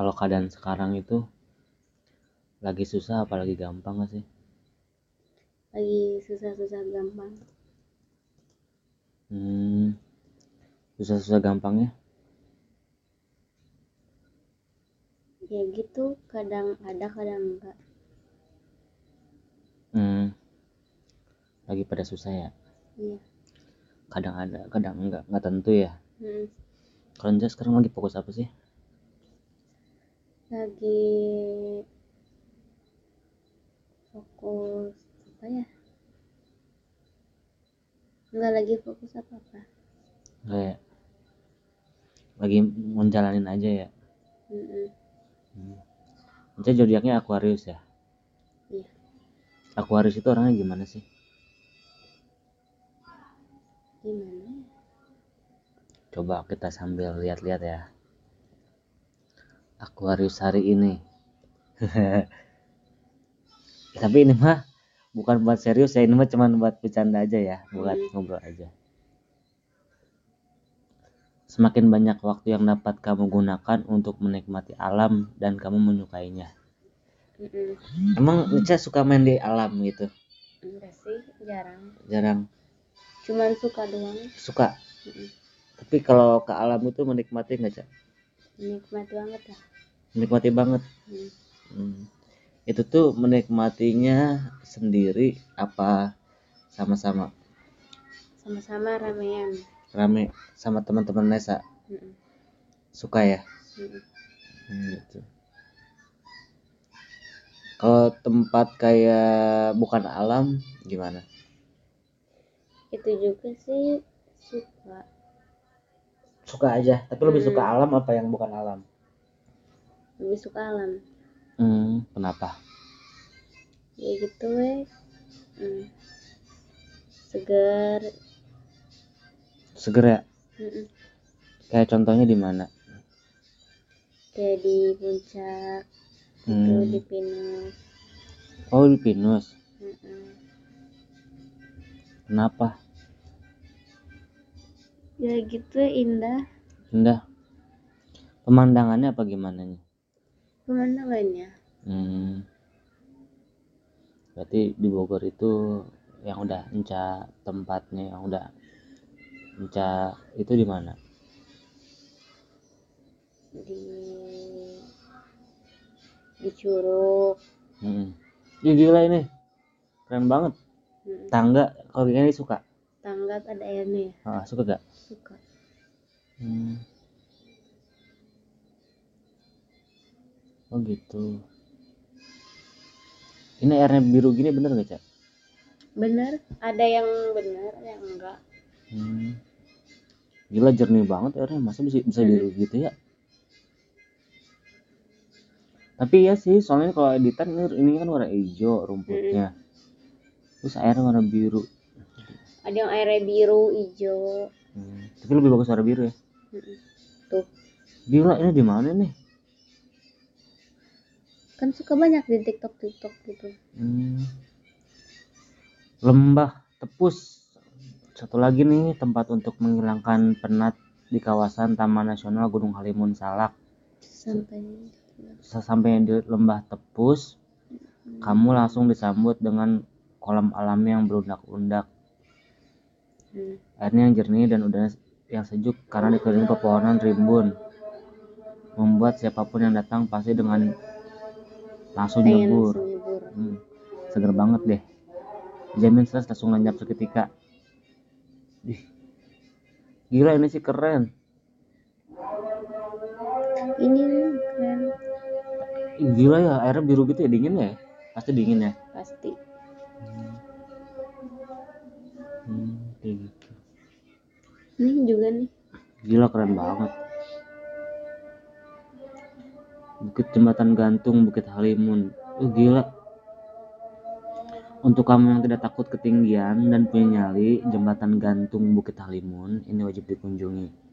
kalau keadaan sekarang itu lagi susah apalagi gampang gak sih? Lagi susah-susah gampang. Hmm susah-susah gampangnya? Ya gitu kadang ada kadang enggak. Hmm lagi pada susah ya? Iya. Kadang ada kadang enggak nggak tentu ya? Hmm. kalau Anja sekarang lagi fokus apa sih lagi fokus apa ya? Nggak lagi fokus apa apa kayak lagi menjalanin aja ya? Hmm. hmm. Anja zodiaknya Aquarius ya? Iya. Aquarius itu orangnya gimana sih? Gimana coba kita sambil lihat-lihat ya Aquarius hari ini. Tapi ini mah bukan buat serius ya ini mah cuma buat bercanda aja ya buat Hmm. ngobrol aja. Semakin banyak waktu yang dapat kamu gunakan untuk menikmati alam dan kamu menyukainya. Emang Nica suka main di alam gitu? Enggak sih jarang. Jarang. Cuman suka doang. Suka? Mm-mm. tapi kalau ke alam itu menikmati nggak cak? Nikmat banget lah menikmati banget Hmm. Hmm. Itu tuh menikmatinya sendiri apa sama-sama sama-sama ramean rame sama teman-teman Nesa Mm-mm. suka ya? Mm-mm. Hmm, gitu. Kalau tempat kayak bukan alam gimana? itu juga sih suka Suka aja, tapi lebih suka Hmm. alam apa yang bukan alam? Lebih suka alam Hmm, kenapa? ya gitu weh Hmm. segar Seger ya? Mm-mm. Kayak contohnya di mana? kayak di puncak itu Hmm. di pinus Oh di Pinus. Mm-mm. Kenapa? ya gitu indah Indah. Pemandangannya apa gimana nih? Pemandangannya Hmm. Berarti di Bogor itu yang udah enca tempatnya yang udah enca itu di mana? di di curug Hmm. Ih, gila ini. Keren banget. Mm-mm. Tangga kalau gini suka. tangga ada airnya ya Ah, suka gak? suka Hmm. Oh gitu. Ini airnya biru gini bener gak, Cak? bener ada yang bener ada yang enggak Hmm. Gila jernih banget airnya, masa bisa bisa Hmm. biru gitu ya? Tapi ya sih, soalnya kalau editan ini- kan warna hijau rumputnya. Terus airnya warna biru. ada yang airnya biru hijau Hmm. Tapi lebih bagus warna biru ya. Mm-mm. tuh Gila ini di mana nih? Kan suka banyak di tiktok tiktok gitu Hmm. Lembah Tepus. Satu lagi nih tempat untuk menghilangkan penat di kawasan Taman Nasional Gunung Halimun Salak. sampai Sesampainya di Lembah Tepus, kamu langsung disambut dengan kolam alam yang berundak-undak. Hmm. Airnya yang jernih dan udara yang sejuk karena dikelilingi pepohonan rimbun. Membuat siapa pun yang datang pasti dengan langsung pengen nyebur. langsung nyebur Hmm, seger banget deh. Jamin stres langsung lenyap seketika. Gila ini sih keren. ini nih keren gila ya airnya biru gitu ya dingin ya? Pasti dingin ya. pasti Hmm, kayak gitu. ini juga nih Gila keren banget. Bukit Jembatan Gantung Bukit Halimun. Oh, gila. Untuk kamu yang tidak takut ketinggian dan punya nyali, Jembatan Gantung Bukit Halimun ini wajib dikunjungi.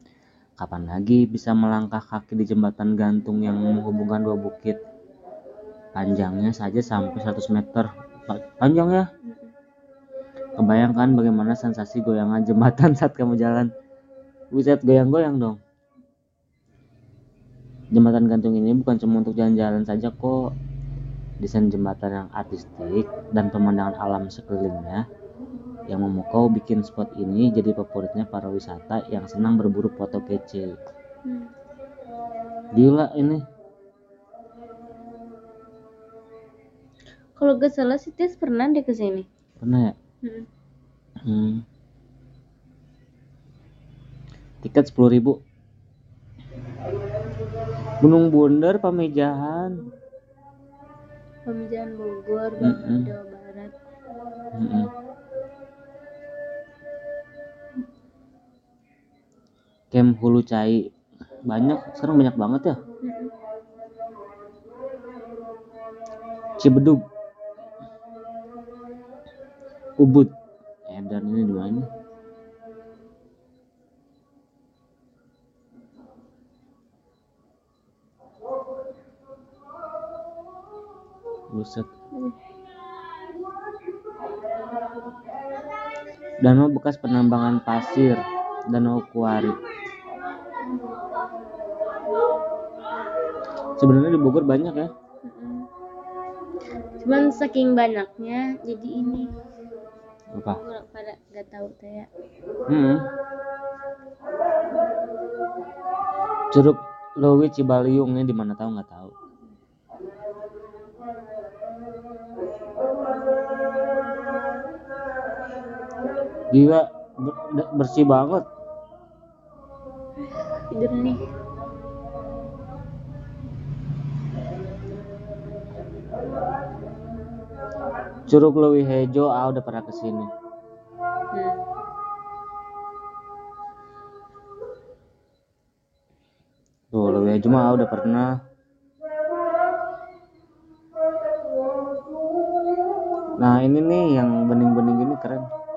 Kapan lagi bisa melangkah kaki di jembatan gantung yang menghubungkan dua bukit? Panjangnya saja sampai 100 meter. Pa- Panjang ya? Kebayangkan bagaimana sensasi goyangan jembatan saat kamu jalan? Buset goyang-goyang dong. Jembatan gantung ini bukan cuma untuk jalan-jalan saja kok. Desain jembatan yang artistik dan pemandangan alam sekelilingnya yang memukau bikin spot ini jadi favoritnya para wisata yang senang berburu foto kece. Hmm. Gila ini. Kalau gak salah sih Tis pernah deh ke sini. Pernah ya? Hmm. Hmm. Tiket 10.000 Gunung Bundar Pamejahan. Pemijahan Bogor, Mm-mm. Jawa Barat. Mm-mm. Camp Hulu Cai banyak sekarang banyak banget ya. Cibedug Ubud Edan ini di mana Buset Danau bekas penambangan pasir Danau Kuari Sebenarnya di Bogor banyak ya. Cuman saking banyaknya jadi ini apa pada nggak tahu teh ya. Hmm. Curug Lewi Cibaliung ini di mana tahu nggak tahu. Gila ber- ber- bersih banget. Tidur nih. Curug Lewi Hejo ah udah pernah ke sini. Hmm. Tuh Lewi Hejo mah ah udah pernah. Nah ini nih yang bening-bening ini keren.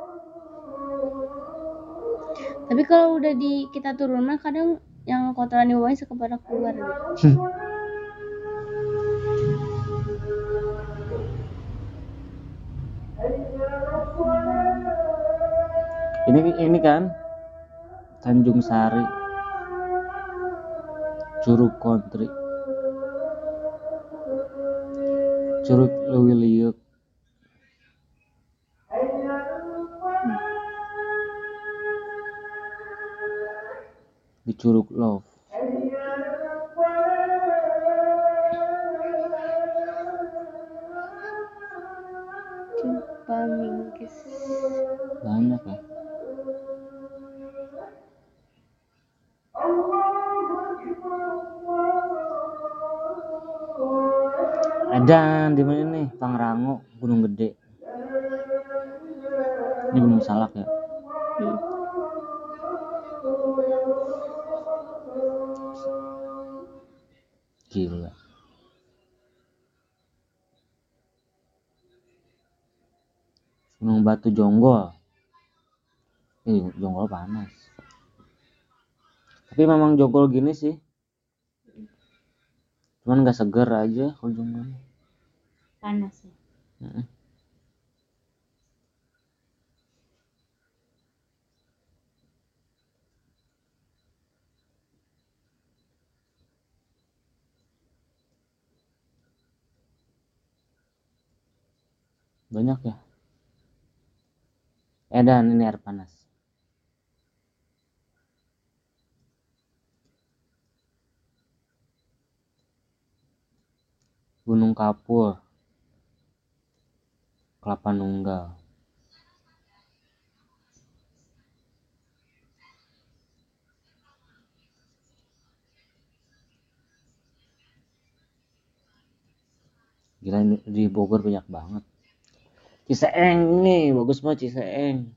Tapi kalau udah di kita turun mah kadang yang kotoran di bawahnya suka pada keluar. gitu. Ini ini kan Tanjung Sari. Curug Kontri. Curug Lewi Di Curug Love. Minggis. Banyak ya. Edan di mana nih? Pangrango, Gunung Gede. Ini Gunung Salak ya. Hmm. Gila. Gunung Batu Jonggol. Ih, Jonggol panas. Tapi memang Jonggol gini sih. Cuman nggak seger aja kalau Jonggol. Panas ya. Heeh. Banyak ya. Edan ini air panas. Gunung Kapur. Kelapa Nunggal. Gila ini di Bogor banyak banget. Ciseeng nih bagus banget Ciseeng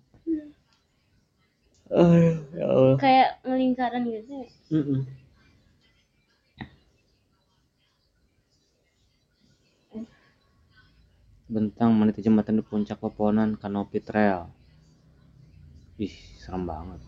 ya Allah. kayak melingkaran gitu mm -mm. bentang meniti jembatan di puncak pepohonan kanopi trail ih serem banget